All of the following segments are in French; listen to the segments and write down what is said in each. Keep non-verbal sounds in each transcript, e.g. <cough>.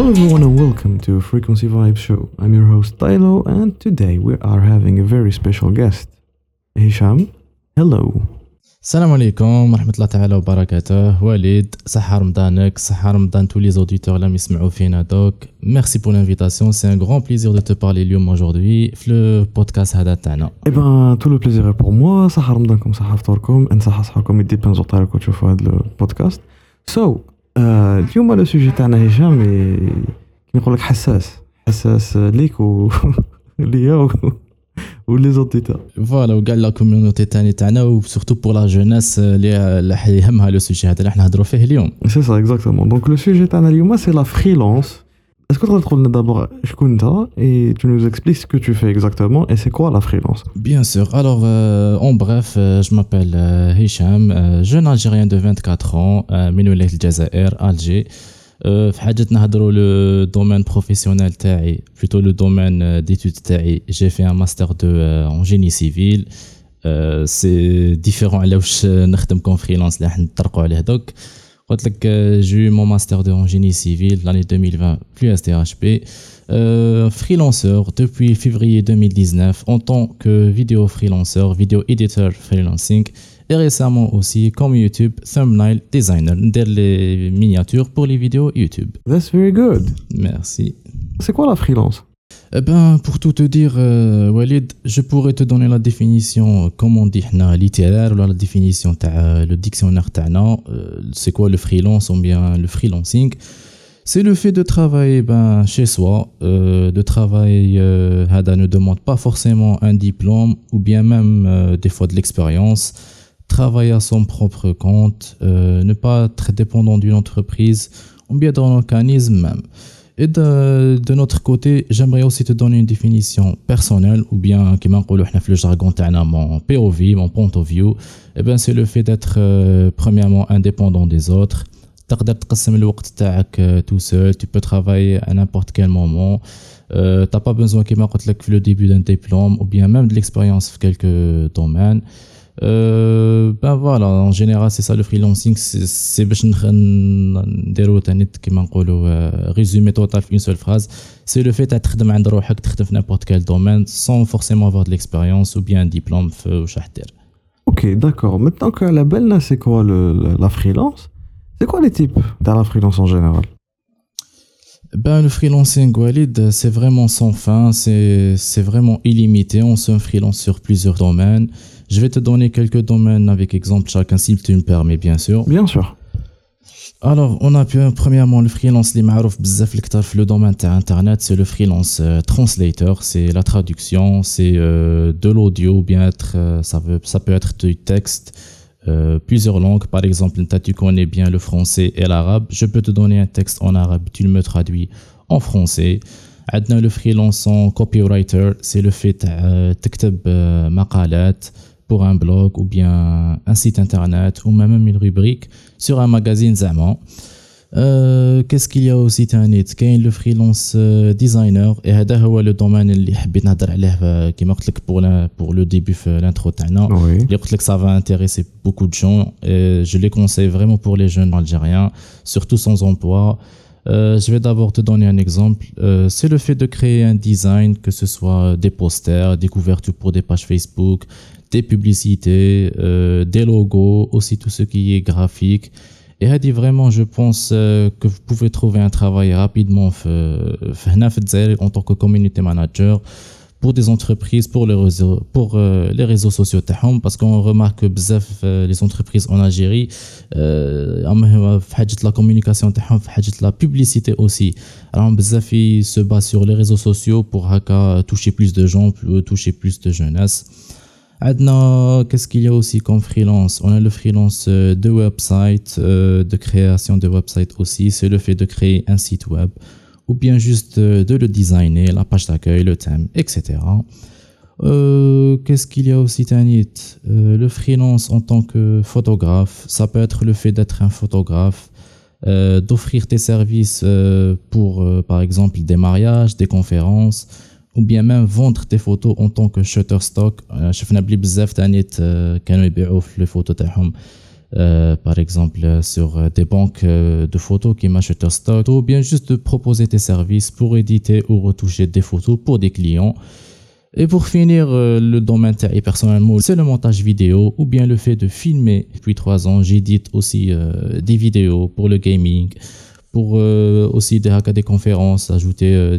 Hello everyone and welcome to Frequency Vibe Show. I'm your host Tylo and today we are having a very special guest. Hisham, hello. السلام عليكم ورحمة الله تعالى وبركاته وليد صحة رمضانك صحة رمضان tous les auditeurs اللي يسمعوا فينا دوك merci pour l'invitation c'est un grand plaisir de te parler اليوم aujourd'hui في البودكاست هذا تاعنا Eh ben, tout le plaisir est pour moi. صحة رمضانكم صحة فطوركم and صحة صحاكم it depends on تشوفوا هذا البودكاست. So, آه، اليوم لو سوجي تاعنا هشام كي نقول لك حساس حساس ليك و <laughs> ليا و <laughs> ولي زوديتور. فوالا وكاع لا كوميونيتي تاني تاعنا وسورتو بور لا جوناس اللي يهمها لو سوجي هذا اللي حنا نهضروا فيه اليوم. سي سا اكزاكتومون دونك لو سوجي تاعنا اليوم سي لا فريلانس Est-ce que tu vas d'abord Shkunta, et tu nous expliques ce que tu fais exactement et c'est quoi la freelance? Bien sûr. Alors, euh, en bref, euh, je m'appelle euh, Hicham, jeune Algérien de 24 ans, Minoulet Jazair, Alger. le domaine professionnel plutôt le domaine d'études. J'ai fait un master de, en génie civil. C'est différent à l'âge je comme freelance, là, on j'ai eu mon master de en génie civil l'année 2020, plus STHP. Euh, freelancer depuis février 2019 en tant que vidéo freelancer, vidéo editor freelancing et récemment aussi comme YouTube thumbnail designer, des miniatures pour les vidéos YouTube. That's very good. Merci. C'est quoi la freelance? Eh ben, pour tout te dire, euh, Walid, je pourrais te donner la définition, euh, comme on dit, na, littéraire, la définition, ta, euh, le dictionnaire, c'est quoi le freelance ou bien le freelancing? C'est le fait de travailler ben, chez soi, de travail Hada ne demande pas forcément un diplôme ou bien même des fois de l'expérience. Travailler à son propre compte, ne pas être dépendant d'une entreprise ou bien d'un organisme même. Et de, de notre côté, j'aimerais aussi te donner une définition personnelle ou bien كما نقولوا احنا في le jargon تاعنا mon POV, mon point of view. Eh ben c'est le fait d'être euh, premièrement indépendant des autres. تقدر تقسم الوقت تاعك euh, tout seul, tu peux travailler à n'importe quel moment. Euh, t'as pas besoin كما قلت لك في le début d'un diplôme ou bien même de l'expérience في quelques domaines. Euh, ben voilà, en général, c'est ça le freelancing, c'est c'est باش نخ- نديرو تاني كيما نقولوا résumé total في une seule phrase, c'est le fait تاع تخدم عند روحك تخدم في n'importe quel domaine sans forcément avoir de l'expérience ou bien un diplôme في واش راح دير. Ok, d'accord. Maintenant que la belle, là, c'est quoi le, la, la freelance C'est quoi les types de la freelance en général ben, le freelancing, Walid, c'est vraiment sans fin, c'est vraiment illimité. On se freelance sur plusieurs domaines. Je vais te donner quelques domaines avec exemple chacun, si tu me permets, bien sûr. Bien sûr. Alors, on a pu, euh, premièrement, le freelance, les marouf le domaine internet, c'est le freelance euh, translator, c'est la traduction, c'est euh, de l'audio, bien être, euh, ça, veut, ça peut être du texte, euh, plusieurs langues. Par exemple, toi, tu connais bien le français et l'arabe. Je peux te donner un texte en arabe, tu le me traduis en français. عندنا le freelance en copywriter, c'est le fait تاع تكتب euh, مقالات pour un blog ou bien un site internet ou même une rubrique sur un magazine زعما. Euh, Qu'est-ce qu'il y a aussi تاني كاين le freelance euh, designer et هذا هو le domaine اللي حبيت نهضر عليه euh, كيما قلت لك pour la- pour le début في l'intro تاعنا Oui. اللي قلت لك ça va intéresser beaucoup de gens et je les conseille vraiment pour les jeunes algériens surtout sans emploi Euh, je vais d'abord te donner un exemple. Euh, c'est le fait de créer un design, que ce soit des posters, des couvertures pour des pages Facebook, des publicités, euh, des logos, aussi tout ce qui est graphique. Et elle dit vraiment, je pense euh, que vous pouvez trouver un travail rapidement euh, euh, en tant que community manager pour des entreprises, pour les réseaux, pour les réseaux sociaux parce qu'on remarque que les entreprises en Algérie, euh, la communication la publicité aussi. Alors bzaf se base sur les réseaux sociaux pour toucher plus de gens, toucher plus de jeunesse. Adna, qu'est-ce qu'il y a aussi comme freelance? On a le freelance euh, de website, euh, de création de website aussi. C'est le fait de créer un site web ou bien juste euh, de le designer, la page d'accueil, le thème, etc. Qu'est-ce qu'il y a aussi, Tanit? Le freelance en tant que photographe, ça peut être le fait d'être un photographe, d'offrir tes services pour, par exemple, des mariages, des conférences ou bien même vendre tes photos en tant que shutterstock. Euh, شفنا بلي بزاف تانيت آه، كانوا يبيعوا في les photos تاعهم euh, par exemple euh, sur euh, des banques de photos qui m'a Shutterstock, ou bien juste de proposer tes services pour éditer ou retoucher des photos pour des clients. Et pour finir, le domaine personnellement, c'est le montage vidéo ou bien le fait de filmer. Depuis trois ans, j'édite aussi des vidéos pour le gaming, pour aussi des, des conférences, ajouter,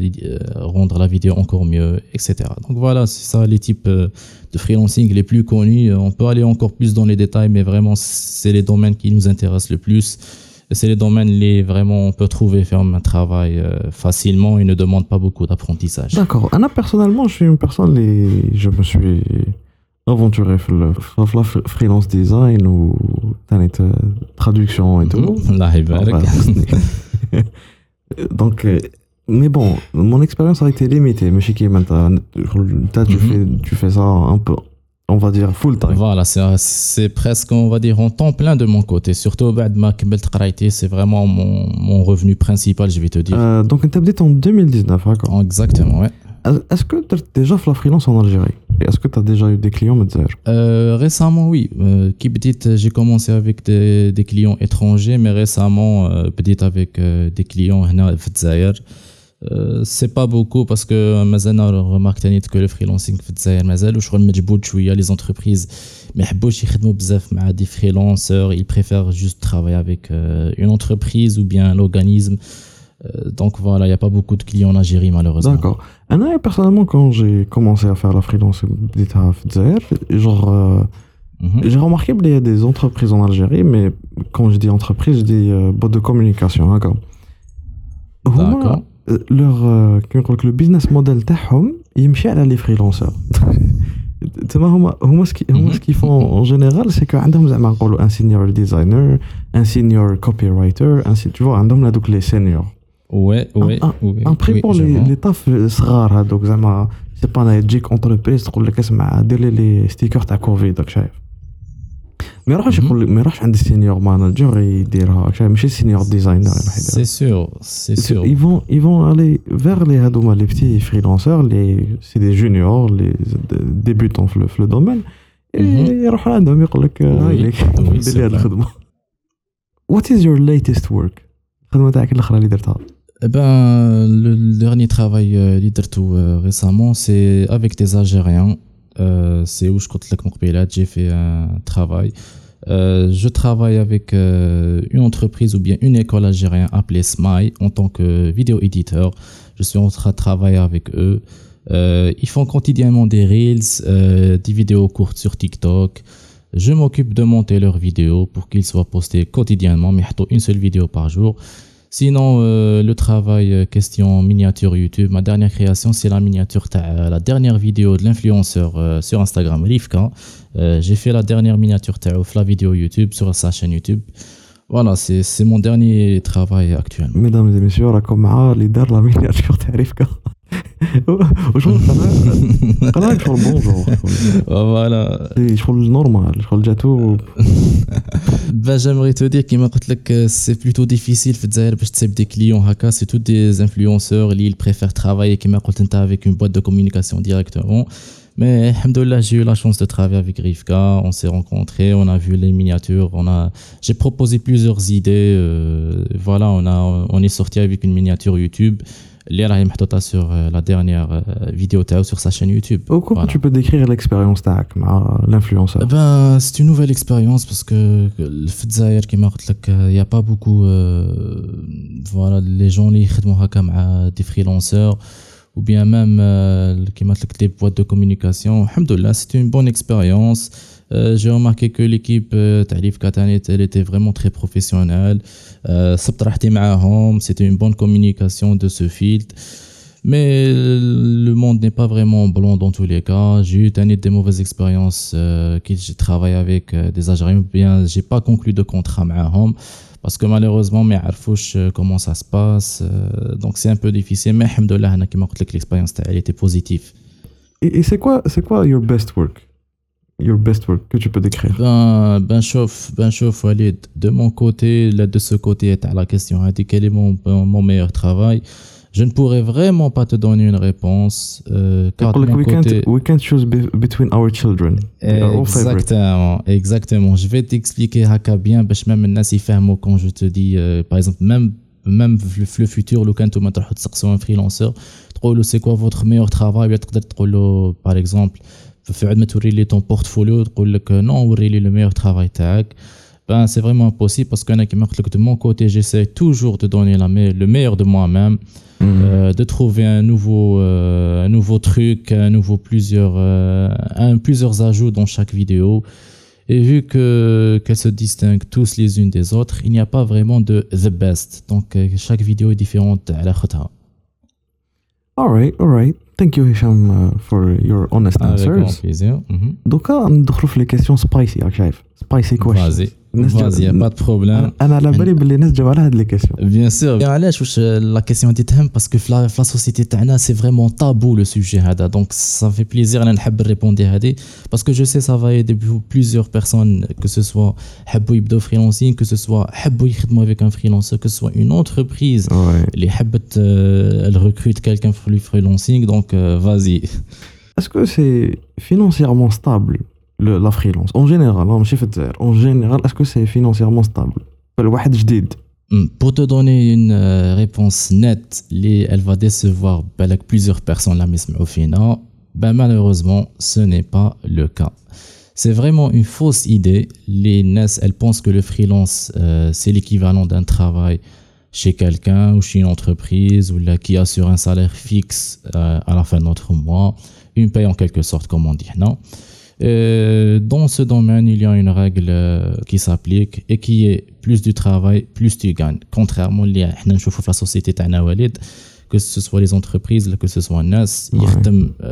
rendre la vidéo encore mieux, etc. Donc voilà, c'est ça les types de freelancing les plus connus. On peut aller encore plus dans les détails, mais vraiment, c'est les domaines qui nous intéressent le plus. C'est les domaines les vraiment on peut trouver faire un travail euh, facilement et ne demande pas beaucoup d'apprentissage. D'accord. Anna personnellement, je suis une personne les je me suis aventuré dans le freelance design ou les traduction et tout. <laughs> Donc euh, mais bon, mon expérience a été limitée. Mais maintenant, tu, fais, tu fais ça un peu, on va dire, full time. Voilà, c'est presque, on va dire, en temps plein de mon côté. Surtout, c'est vraiment mon, mon revenu principal, je vais te dire. Euh, donc, tu as en 2019, d'accord Exactement, ouais. Est-ce que tu as déjà fait la freelance en Algérie? Est-ce que tu as déjà eu des clients euh, Récemment, oui. Euh, qui euh, j'ai commencé avec des, clients étrangers, mais récemment, euh, peut-être avec des clients à Fidzayer. C'est pas beaucoup parce que mazal remarque que le freelancing Fidzayer mazal ou je crois que les entreprises mais ils des freelancers, ils préfèrent juste travailler avec une entreprise ou bien un organisme. donc voilà, il n'y a pas beaucoup de clients en Algérie malheureusement. D'accord. personnellement, quand j'ai commencé à faire la freelance genre, mhm. j'ai remarqué qu'il y a des entreprises en Algérie, mais quand je dis entreprise, je dis boîte de communication. D'accord. D'accord leur le business model تاعهم يمشي على les freelancers تما هما هما ce qu'ils font en général c'est que عندهم زعما نقولوا un senior designer un senior copywriter un tu vois عندهم هذوك les seniors ouais ouais un prix pour les les taf صغار هذوك زعما سي با انا تجيك اونتربريز تقول لك اسمع دير لي لي ستيكر تاع كوفيد راك شايف ما يروحش يقول ما يروحش عند السينيور مانجر يديرها ماشي السينيور ديزاينر سي سور سي سور ils vont ils vont aller vers les هذوما les petits freelancers les c'est des juniors les débutants في le domaine يروح عندهم يقول لك هاي ليك دير لي هذه الخدمه What is your latest work الخدمه تاعك الاخرى اللي درتها Eh ben, le dernier travail euh, récemment, c'est avec des Algériens. Euh, c'est où je compte la j'ai fait un travail. Euh, je travaille avec euh, une entreprise ou bien une école algérienne appelée SMI en tant que vidéo éditeur. Je suis en train de travailler avec eux. ils font quotidiennement des reels, des vidéos courtes sur TikTok. Je m'occupe de monter leurs vidéos pour qu'ils soient postés quotidiennement, mais une seule vidéo par jour. Sinon, euh, le travail euh, question miniature YouTube, ma dernière création, c'est la miniature, la dernière vidéo de l'influenceur euh, sur Instagram, Rivka. J'ai fait la dernière miniature de la vidéo YouTube sur sa chaîne YouTube. Voilà, c'est mon dernier travail actuel. Mesdames et messieurs, on a comme la miniature de Rivka. قناة شغل بونجور فوالا شغل نورمال شغل جاتو <laughs> Ben, j'aimerais te dire que c'est plutôt difficile de des clients haka c'est tous des influenceurs ils préfèrent travailler avec une boîte de communication directement. Mais j'ai eu la chance de travailler avec Rivka on s'est rencontrés on a vu les miniatures on a j'ai proposé plusieurs idées euh, voilà on a on est sorti avec une miniature YouTube les rails sur euh, la dernière euh, vidéo sur sa chaîne YouTube. Comment tu peux décrire l'expérience TAC, l'influenceur? Eh ben, C'est une nouvelle expérience parce que le Fidzaïr, qui m'a euh, il n'y a pas beaucoup. Euh, voilà, les gens qui travaillent des freelancers ou bien même qui euh, les boîtes de communication. Alhamdoulilah, c'est une bonne expérience. Euh, j'ai remarqué que l'équipe euh, Tarif Katanet, elle était vraiment très professionnelle. Euh, c'était une bonne communication de ce filtre. Mais le monde n'est pas vraiment blanc dans tous les cas. J'ai eu des mauvaises expériences euh, j'ai travaillé avec des Algériens. Bien, j'ai pas conclu de contrat avec parce que malheureusement, mais Arfouch, comment ça se passe. donc c'est un peu difficile. Mais alhamdoulilah, l'expérience elle était positive. Et, et c'est quoi, c'est quoi your best work? your best work que tu peux décrire Ben, ben, chauffe, ben chauffe, Walid. De mon côté, là, de ce côté, à la question, hein, quel est mon, mon meilleur travail? Je ne pourrais vraiment pas te donner une réponse. Euh, car like we, we can't choose between our children. Exactement, exactement. Je vais t'expliquer, Haka, bien, ben, parce que même Nassi Fermo, quand je te dis, euh, par exemple, même même le futur, le canto un freelancer, c'est quoi votre meilleur travail, par exemple, في عند ما توري لي ton portfolio تقول لك non وري لي le meilleur travail تاعك ben c'est vraiment impossible parce que كما قلت لك de mon côté j'essaie toujours de donner la me- le meilleur de moi-même euh, de trouver un nouveau, euh, un nouveau truc, un nouveau plusieurs, euh, un, plusieurs ajouts dans chaque vidéo. Et vu que qu'elles se distinguent tous les unes des autres, il n'y a pas vraiment de the best. Donc euh, chaque vidéo est différente à la khota. alright alright thank you Hicham uh, for your honest Avec grand answers plaisir. Mhm. دوكا ندخلوا في لي كيسيون سبايسي راك شايف سبايسي كويشن Vas-y, vas-y, y a pas de problème. انا على بالي باللي الناس تجاوب على هاد لي كيسيون Bien sûr. علاش واش la question دي تهم parce que في la, في la société تاعنا c'est vraiment tabou le sujet هذا donc ça fait plaisir انا نحب نريبوندي هذه parce que je sais ça va aider plusieurs personnes que ce soit حبوا يبداو freelancing que ce soit حبوا يخدموا avec un freelancer que ce soit une entreprise Ouais. اللي حبت euh, elle recrute quelqu'un pour le freelancing donc euh, vas-y Est-ce le, la freelance En général, hein, en général, est-ce que c'est financièrement stable? Hmm, pour te donner une euh, réponse nette, elle va décevoir bah, plusieurs personnes la mise au final. Ben malheureusement, ce n'est pas le cas. C'est vraiment une fausse idée. Les NES, elles pensent que le freelance, euh, c'est l'équivalent d'un travail chez quelqu'un ou chez une entreprise ou là, qui assure un salaire fixe euh, à la fin de notre mois, une paye en quelque sorte, comme on dit. Non, Euh, dans ce domaine, il y a une règle euh, qui s'applique et qui est plus du travail, plus tu gagnes. Contrairement à احنا نشوفوا في la société تاعنا وليد que ce soit les entreprises que ce soit الناس Ouais. يخدم euh,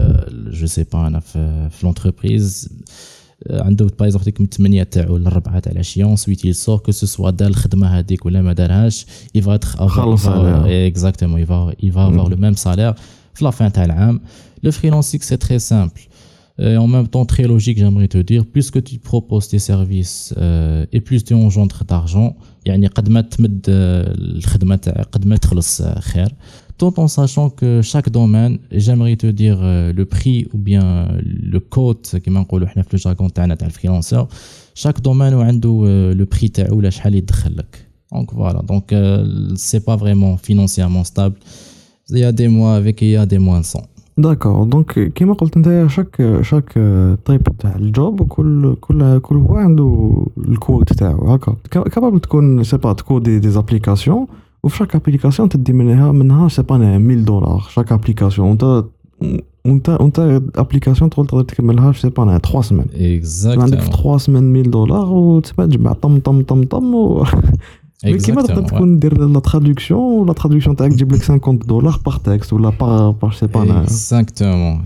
je sais pas انا في, في l'entreprise آه، عنده باغ اكزومبل ديك من 8 تاعو للربعه تاع العشيه ensuite il sort que ce soit دار الخدمه هذيك ولا ما دارهاش il va être avoir خلص il va- عليها. exactement il va il va avoir Mhm. le même salaire في la fin تاع العام le freelancing c'est très simple et en même temps très logique j'aimerais te dire plus que tu proposes tes services euh, et plus tu engendres d'argent يعني قد ما تمد آه، الخدمه تاعك قد ما تخلص آه، خير tout en sachant que chaque domaine j'aimerais te dire euh, le prix ou bien le code كما نقولوا احنا في الجارغون تاعنا تاع الفريلانسر chaque domaine وعنده euh, le prix تاعو ولا شحال يدخل لك donc voilà donc euh, c'est pas vraiment financièrement stable il y a des mois avec et il y a des mois sans داكور دونك كيما قلت انت شاك شاك طيب تاع الجوب كل كل كل هو عنده الكود تاعو. هكا كابابل تكون سي با تكودي دي زابليكاسيون وفي شاك ابليكاسيون تدي منها منها سي با 1000 دولار. شاك ابليكاسيون وانت وانت وانت ابليكاسيون تقول تقدر تكملها في سي با 3 سمان عندك في exactement 3 سمان 1000 دولار وتبقى تجمع طم طم طم طم و <laughs> Mais qui m'a la traduction traduction 50 dollars par texte ou la par, par exactement.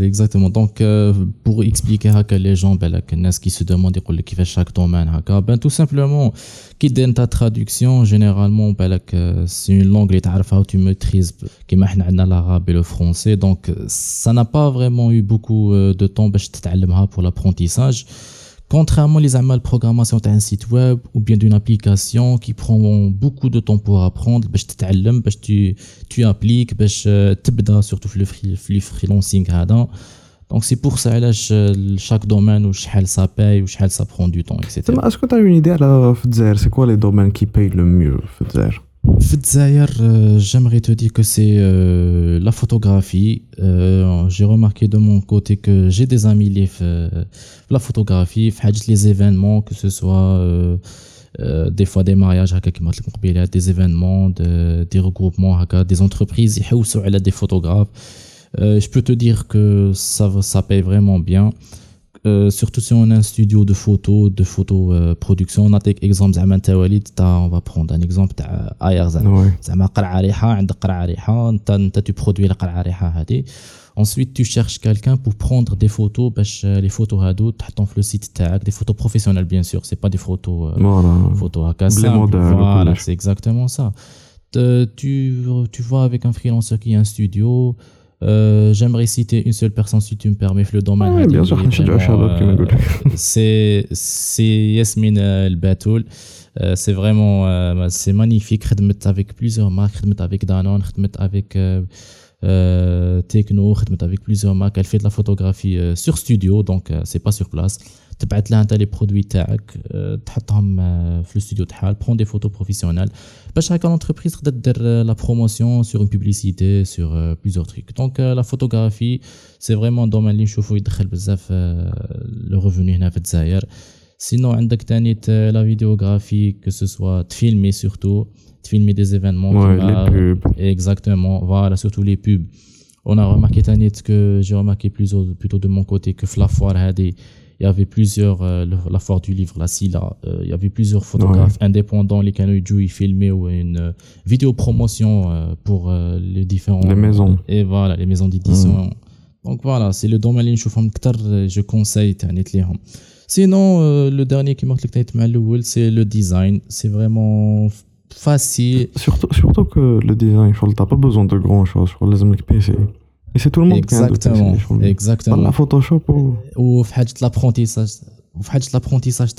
Exactement. Donc euh, pour expliquer à les gens ben qui se demandent qui fait chaque domaine hein, ben tout simplement qui donne ta traduction généralement ben c'est une langue que tu maîtrises qui l'arabe et le français. Donc ça n'a pas vraiment eu beaucoup euh, de temps ben, pour l'apprentissage. Contrairement les amas de programmation d'un site web ou bien d'une application qui prend beaucoup de temps pour apprendre, bah, tu, bah, tu appliques, bah, euh, tu surtout le freelancing. Donc c'est pour ça que chaque domaine, où ça paye, où ça prend du temps, etc. Est-ce que tu as une idée à la C'est quoi les domaines qui payent le mieux euh, j'aimerais te dire que c'est euh, la photographie. Euh, j'ai remarqué de mon côté que j'ai des amis liés à la photographie, les événements, que ce soit des fois des mariages, des événements, de, des regroupements, des entreprises, des photographes. je peux te dire que ça, ça paye vraiment bien. Euh, surtout si on a un studio de photo de photo euh, production on a des exemples زعما انت وليد تاع on va prendre un exemple تاع اير زعما وي زعما قرعه ريحه عندك قرعه ريحه انت انت tu produis القرعه ريحه هذه ensuite tu cherches quelqu'un pour prendre des photos باش euh, les photos هادو تحطهم في le site تاعك des photos professionnelles bien sûr c'est pas des photos euh, فوالا photos هكا Blé simples. modèle, voilà وكلش. c'est exactement ça Te- tu tu vois avec un freelancer qui a un studio euh, j'aimerais citer une seule personne, si tu me permets, le domaine. Oui, bien sûr, euh, C'est Yasmin El Batoul. Euh, c'est vraiment c'est magnifique. avec plusieurs marques, avec Danone, avec Techno, خدمت avec plusieurs marques. Elle fait de la photographie euh, sur studio, donc euh, c'est pas sur place. تبعت لها انت لي برودوي تاعك آه، تحطهم آه، في الاستوديو تاعها prend des photos professionnelles باش هكا l'entreprise تقدر دير آه، la promotion sur une publicité sur euh, plusieurs trucs donc euh, la photographie c'est vraiment un domaine اللي نشوفو يدخل بزاف لو ريفوني هنا في الجزائر سينو عندك تاني ت- la vidéographie que ce soit تفيلمي surtout تفيلمي des événements Ouais, كيما- les pubs. Exactement, voilà, surtout les pubs. On a remarqué Tanit que j'ai remarqué plutôt, plutôt de mon côté que la foire Hadi, il y avait plusieurs, euh, le- la foire du livre, la SILA, euh, il y avait plusieurs photographes indépendants, les canaux du ils filmaient ou une euh, vidéo promotion euh, pour euh, les différents. Les maisons. Et voilà, les maisons d'édition. Donc voilà, c'est le domaine اللي نشوفهم أكتر, je conseille Tanit ليهم. Sinon, euh, le dernier qui m'a c'est le design. C'est vraiment facile. Surtout, surtout que le design, tu n'as pas besoin de grand chose. Tu as le PC. Et c'est tout le monde qui a un PC. Exactement. Par la Photoshop ou. Euh, ou l'apprentissage. L'apprentissage,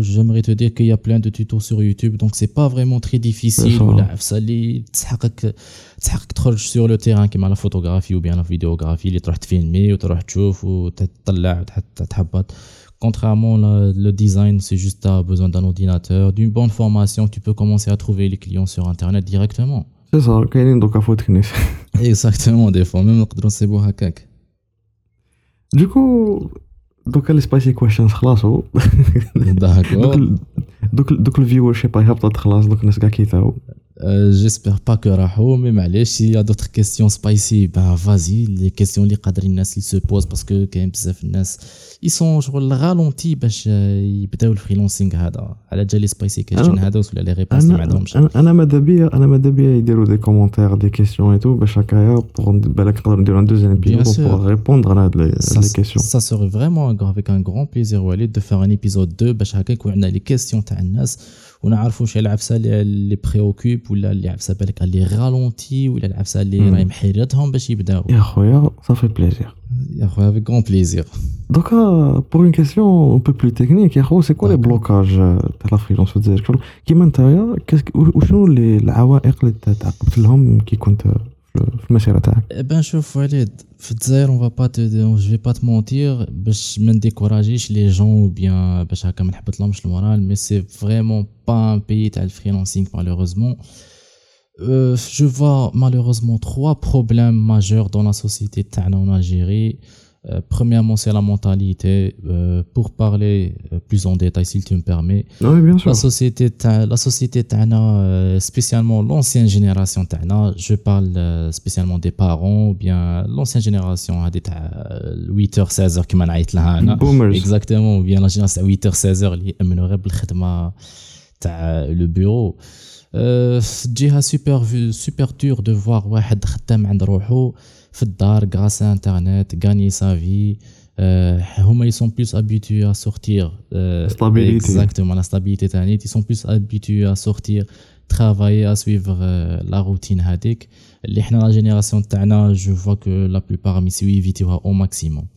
j'aimerais te dire qu'il y a plein de tutos sur YouTube, donc c'est pas vraiment très difficile. Tu sur le terrain, comme la photographie ou bien la vidéographie, tu vas filmer, tu vas voir, tu vas Contrairement le, le design, c'est juste tu as besoin d'un ordinateur, d'une bonne formation, tu peux commencer à trouver les clients sur internet directement. C'est ça, كاينين دوكا فوت كنيس. <laughs> Exactement, des fois même نقدروا نصيبوا هكاك. Du coup, دوكا لي سبايسي كويشنز خلاصو. دوك D'accord. ال- <laughs> دوك ال- دوك الفيور شي با هبطت خلاص دوك الناس كاع كيتاو. Euh, J'espère pas que راحوا mais معليش s'il y a d'autres questions spicy ben vas-y les questions اللي قادرين الناس اللي se posent parce que كاين بزاف الناس ils sont شغل ralentis باش آه، يبداو الفريلانسينغ هذا على جال لي سبايسي كيشن أنا- هذا ولا لي ريبونس اللي ما انا عندهمش انا انا ماذا بيا انا ماذا بيا يديروا دي كومونتير دي كيسيون اي تو باش هكايا بوغ بالك نقدر نديرو ان دوزيام Bien ايبيزود sûr. بوغ ريبوندر على هاد لي ça, لي كيسيون. ça serait vraiment un- avec un grand plaisir Walid de faire un épisode 2 باش هكا يكون عندنا لي كيسيون تاع الناس ونعرفوا شي العفسه اللي اللي بريوكوب ولا اللي عفسه بالك اللي رالونتي ولا العفسه اللي. راهي محيرتهم باش يبداو. يا خويا صافي بليزير. يا خويا avec grand plaisir. دوكا بور اون كيسيون peu plus technique يا خو سي كوا لي بلوكاج تاع لا في الجزائر شغل كيما نتايا وشنو العوائق اللي تعقبت لهم كي كنت في في المسيره تاعك Eh ben, شوف وليد في الجزائر on va pas te je vais pas te mentir باش ما نديكوراجيش لي جون ou bien باش هكا ما نحبط لهمش المورال mais c'est vraiment pas un pays تاع الفريلانسينغ malheureusement Euh, je vois malheureusement trois problèmes majeurs dans la société تاعنا en Algérie. Euh, premièrement, c'est la mentalité. Euh, pour parler euh, plus en détail, si tu me permets, la société, tana, spécialement l'ancienne génération tana, je parle spécialement des parents ou bien l'ancienne génération, 8h, 16h, qui m'a Boomers. Exactement, ou bien la génération 8h, 16h, qui m'a le bureau. تاع لو بيرو أه، تجيها سوبر سوبر دور دو فوار واحد خدام عند روحو في الدار غراس انترنت غاني سا في هما ils sont plus habitués à sortir euh, Stabilité. exactement la stabilité تاعني ils sont plus habitués à sortir travailler à suivre euh, la routine هذيك اللي حنا لا جينيراسيون تاعنا جو فوا كو لا بلوبار ميسيو يفيتيوها او ماكسيموم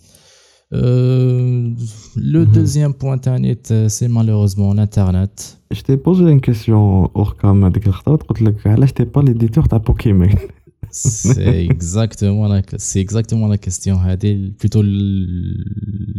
Euh, le mhm. deuxième point, internet, euh, c'est malheureusement l'Internet. Je t'ai posé une question, Orkam, avec l'Artat, tu n'es pas l'éditeur de Pokémon. C'est <laughs> exactement la, c'est exactement la question هذه plutôt le,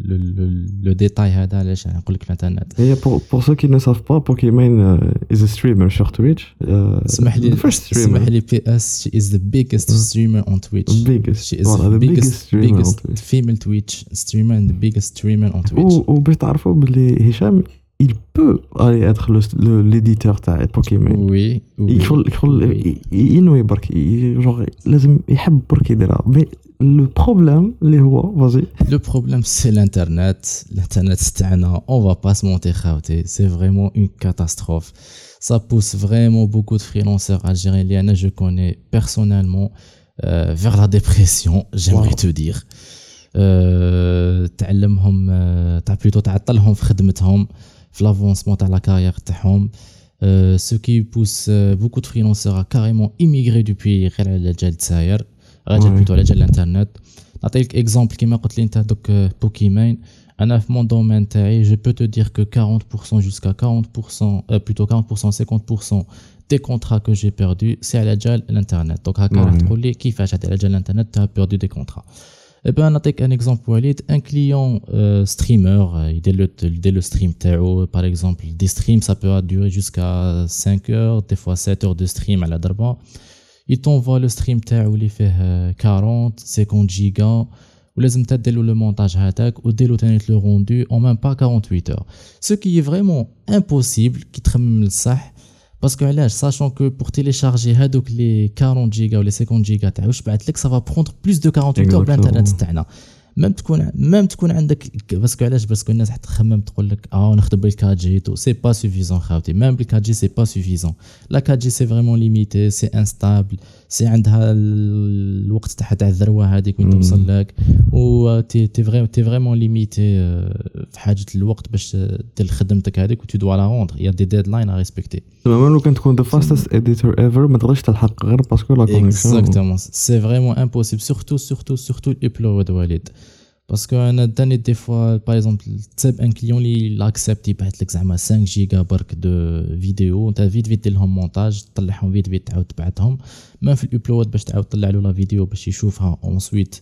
le, le, le détail هذا علاش نقول لك الانترنت هي pour, pour ceux qui ne savent pas Pokimane uh, is a streamer sur Twitch uh, اسمح لي the first اسمح streamer لي بي اس she is the biggest streamer on Twitch the biggest she is voilà, the the biggest biggest streamer on biggest Twitch female Twitch streamer and the biggest streamer on Twitch و- وباش تعرفوا بلي هشام il peut aller être le- le- l'éditeur تاع Pokimane oui oui يدخل يدخل oui. ي- ينوي برك ي- جونغ لازم يحب برك يديرها مي لو بروبليم اللي هو فازي Le problème, c'est l'Internet. L'Internet, c'est un an. On va pas se mentir, خاوتي. C'est vraiment une catastrophe. Ça pousse vraiment beaucoup de freelanceurs algériens. Liana, je connais personnellement euh, vers la dépression, j'aimerais Wow. te dire. Euh, تعلمهم euh, تاع plutôt تعطلهم في خدمتهم في l'avancement تاع la carrière تاعهم Euh, ce qui pousse euh, beaucoup de freelanceurs à carrément immigrer depuis غير على جال الجزائر راجع بلوتو على جال الانترنت نعطيك اكزومبل كيما قلت لي انت دوك بوكيمان انا في مون دومين تاعي جو بو تو دير كو 40% jusqu'à 40% plutôt 40% 50% des contrats que j'ai perdus c'est على جال الانترنت دونك هكا راح تقول لي كيفاش على جال الانترنت tu as perdu des contrats Eh ben, on un exemple, Walid, un client euh, streamer, euh, il dès le, dès le stream théo, par exemple, des streams, ça peut durer jusqu'à 5 heures, des fois 7 heures de stream à la darba. Il t'envoie le stream théo, il fait euh, 40, 50 gigas. Ou les dès le montage hatak ou dès le rendu en même pas 48 heures. Ce qui est vraiment impossible, qui te le sah, parce que sachant que pour télécharger les 40 Go ou les 50 Go, ça va prendre plus de 48 heures pour. ميم تكون ميم تكون عندك باسكو علاش؟ باسكو الناس حتى تخمم تقول لك آه نخدم بال 4 جي تو سي با سوفيزون خاوتي. ميم بال 4 جي سي با سوفيزون لا 4 جي سي فريمون ليميتي سي انستابل سي عندها الوقت تاعها تاع الذروة هذيك وين توصل لك. و تي تي فريمون تي فريمون ليميتي في حاجة الوقت باش دير خدمتك هذيك و تو دوا لا روندر يا دي ديدلاين ا ريسبكتي تماما لو كان تكون ذا فاستست اديتور ايفر ما تقدرش تلحق غير باسكو لا كونيكسيون اكزاكتومون سي فريمون امبوسيبل سورتو سورتو سورتو الابلود وليد باسكو انا داني دي فوا باغ اكزومبل تصيب ان كليون اللي لاكسبت يبعث لك زعما 5 جيجا برك دو فيديو انت فيت فيت دير لهم مونتاج تطلعهم فيت فيت تعاود تبعثهم ما في الابلود باش تعاود تطلع له لا فيديو باش يشوفها اون سويت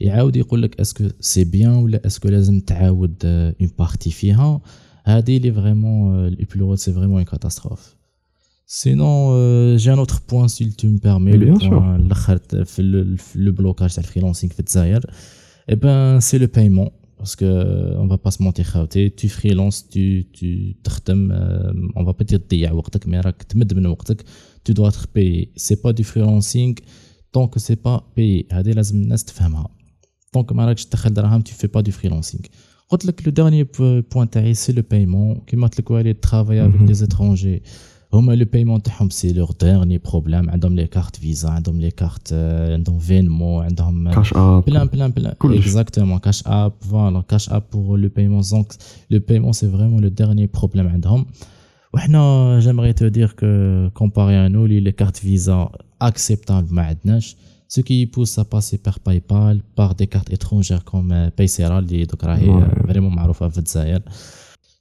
يعاود يقول لك اسكو سي بيان ولا اسكو لازم تعاود اون بارتي فيها هذه اللي فريمون الابلود سي فريمون اون كاتاستروف سينون جي ان اوتر بوان سي تو مبيرمي الاخر في لو بلوكاج تاع الفريلانسينغ في الجزائر eh ben, c'est le paiement. Parce que on va pas se mentir, tu freelance, tu, tu euh, on va pas dire que tu dois être payé. C'est pas du freelancing tant que c'est pas payé. Tant que tu fais pas du freelancing. Le dernier point, c'est le paiement. Qui m'a travailler avec mhm. des étrangers هما لو بيمون تاعهم سي لور ديرني بروبليم عندهم لي كارت فيزا عندهم لي كارت عندهم فينمو عندهم كاش اب بلان بلان بلان اكزاكتومون كاش اب فوالا كاش اب بور لو بيمون دونك لو بيمون سي فريمون لو ديرني بروبليم عندهم وحنا جيمري تو دير كو كومباري ا نو لي لي كارت فيزا اكسبتابل ما عندناش ce qui pousse à passer par PayPal, par des cartes étrangères comme Paysera اللي دوك راهي فريمون معروفه في الجزائر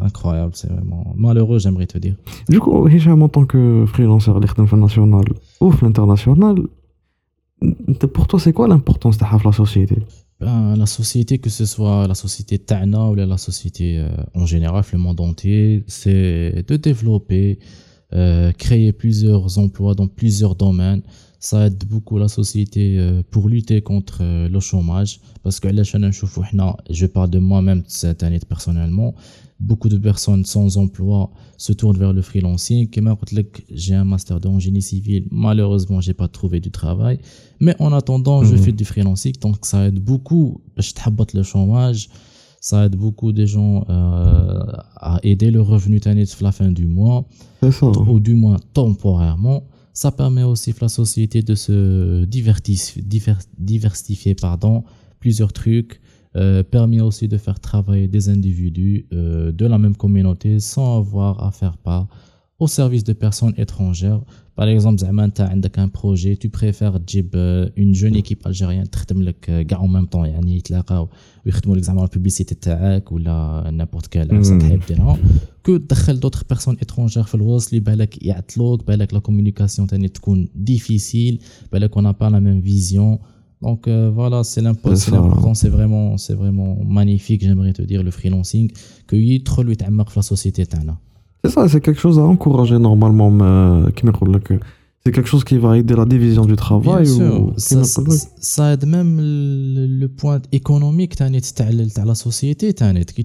incroyable, c'est vraiment malheureux, j'aimerais te dire. Du coup, Hicham, en tant que freelanceur à national ou l'international, pour toi, c'est quoi l'importance de la société? Ben, La société, que ce soit la société Tana ou la société euh, en général, le monde entier, c'est de développer, euh, créer plusieurs emplois dans plusieurs domaines. Ça aide beaucoup la société euh, pour lutter contre le chômage. Parce que là, je parle de moi-même cette année personnellement beaucoup de personnes sans emploi se tournent vers le freelancing. J'ai un master en génie civil. Malheureusement, j'ai pas trouvé du travail. Mais en attendant, je mhm. fais du freelancing. Donc, ça aide beaucoup. Je le chômage. Ça aide beaucoup des gens euh, à aider le revenu à la fin du mois. Ou du moins temporairement. Ça permet aussi à la société de se diversifier, pardon, plusieurs trucs euh, permet aussi de faire travailler des individus euh, de la même communauté sans avoir à faire part au service de personnes étrangères. Par exemple, tu as un projet, tu préfères euh, une jeune équipe algérienne qui en même temps يعني يتلاقاو ويخدموا لك زعما la publicité تاعك ولا n'importe quelle عفسه تحب ديرها كو تدخل d'autres personnes étrangères في الوسط اللي بالك يعطلوك بالك la communication تاني تكون difficile بالك on n'a pas la même vision donc euh, voilà, c'est l'important, c'est vraiment, c'est vraiment magnifique, j'aimerais te dire, le freelancing, que trop lui la société. C'est ça, c'est quelque chose à encourager normalement, c'est quelque chose qui va aider la division du travail. Ou, ça, ça, aide même le, point économique de la société. Qui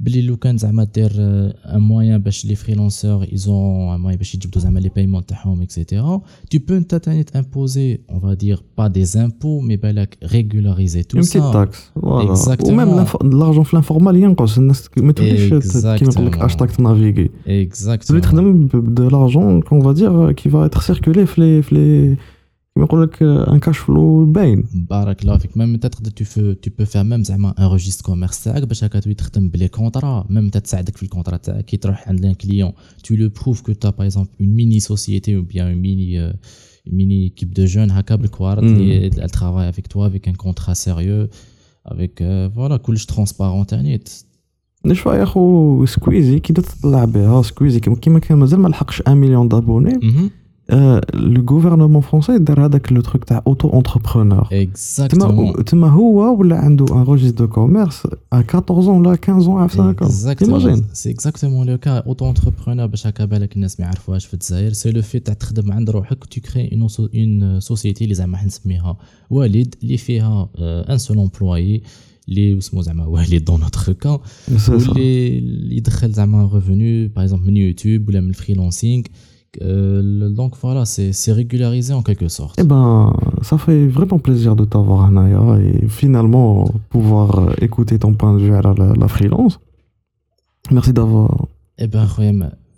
بلي لو كان زعما دير ان موان باش لي فريلانسور ايزون ان موان باش يجبدوا زعما لي بايمون تاعهم اكسيتيرا tu peux انت تاني تامبوزي on va dire pas des impôts mais بالك régulariser tout اون ça بتيت تاكس فوالا Exactement. وميم لارجون في الانفورمال ينقص الناس ما توليش ت- كيما نقول لك Exactement. اشتاك تنافيغي تولي exactement تخدم دو لارجون كون فا دير كي فا اتر سيركولي في لي في لي كيما نقول لك ان كاش فلو باين بارك الله فيك ميم انت تقدر تو بو فير ميم زعما ان ريجيستر كوميرس تاعك باش هكا تخدم بلي كونطرا ميم انت تساعدك في الكونطرا تاعك كي تروح عند ان كليون تو لو بروف كو تا باغ اكزومبل اون ميني سوسيتي أو بيان اون ميني ميني كيب دو جون هكا بالكوارت Mm. اللي avec toi avec un contrat sérieux avec euh, voilà كلش ترونسبارون تاني نشوف يا خو سكويزي كي تطلع بها سكويزي كيما- كان مازال ما لحقش 1 مليون دابوني euh, le gouvernement français il a le truc t'as auto-entrepreneur. Exactement. Tu m'as un registre de commerce à 14 ans, là, 15 ans, à 5 ans. Exactement. C'est exactement le cas. Auto-entrepreneur, c'est le fait que tu crées une, une euh, société, les Walid, les fait euh, un seul employé. Les, les dans notre cas, les, les, les, les, les, les, les, les, les, les, les, les, les, euh, donc voilà, c'est régularisé en quelque sorte. Eh ben, ça fait vraiment plaisir de t'avoir, Anaya, et finalement pouvoir euh, écouter ton point de vue à la, freelance. Merci d'avoir. Eh ben,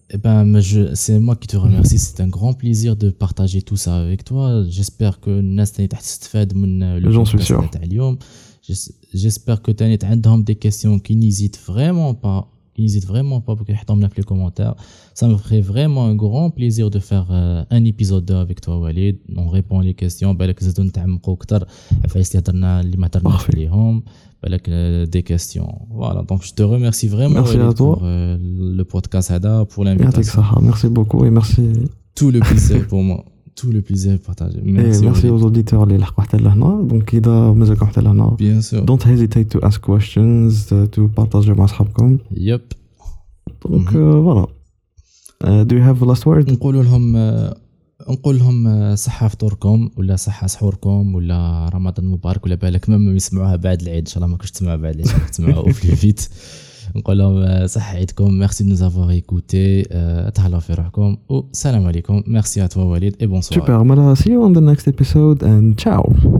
eh ben c'est moi qui te remercie. C'est un grand plaisir de partager tout ça avec toi. J'espère que euh, le J'en suis sûr. J'espère que tu as des questions qui n'hésitent vraiment pas qui n'hésitent vraiment pas pour يحطهم لنا في les commentaires. Ça me ferait vraiment un grand plaisir de faire euh, un épisode 2 avec toi Walid. On répond les questions. بالك زادو نتعمقوا اكثر عفايس اللي هضرنا اللي ما هضرناش Parfait. عليهم. بالك euh, des questions. Voilà. Donc je te remercie vraiment Merci à Walid, toi. pour euh, le podcast هذا pour يعطيك l'invitation. الصحة. Merci beaucoup et merci, Tout le plaisir pour moi. Tout le plaisir partagé. et Merci. merci Walid. aux auditeurs اللي لحقوا حتى لهنا. Donc إذا مازالكم حتى لهنا Bien sûr. don't hesitate to ask questions, uh, to partager مع أصحابكم. Yep. Donc Mhm. euh, voilà. Uh, do you have a last word? نقول لهم آه، نقول لهم آه، صحة فطوركم ولا صحة سحوركم ولا رمضان مبارك ولا بالك ميم يسمعوها بعد العيد إن شاء الله ما كنتش تسمعوها بعد العيد تسمعوها في فيت نقول لهم آه، صحة عيدكم ميرسي دو نوفوار ايكوتي تهلاو في روحكم والسلام عليكم ميرسي ا توا وليد اي بونسوار Super. Mala, see you on the next episode and ciao.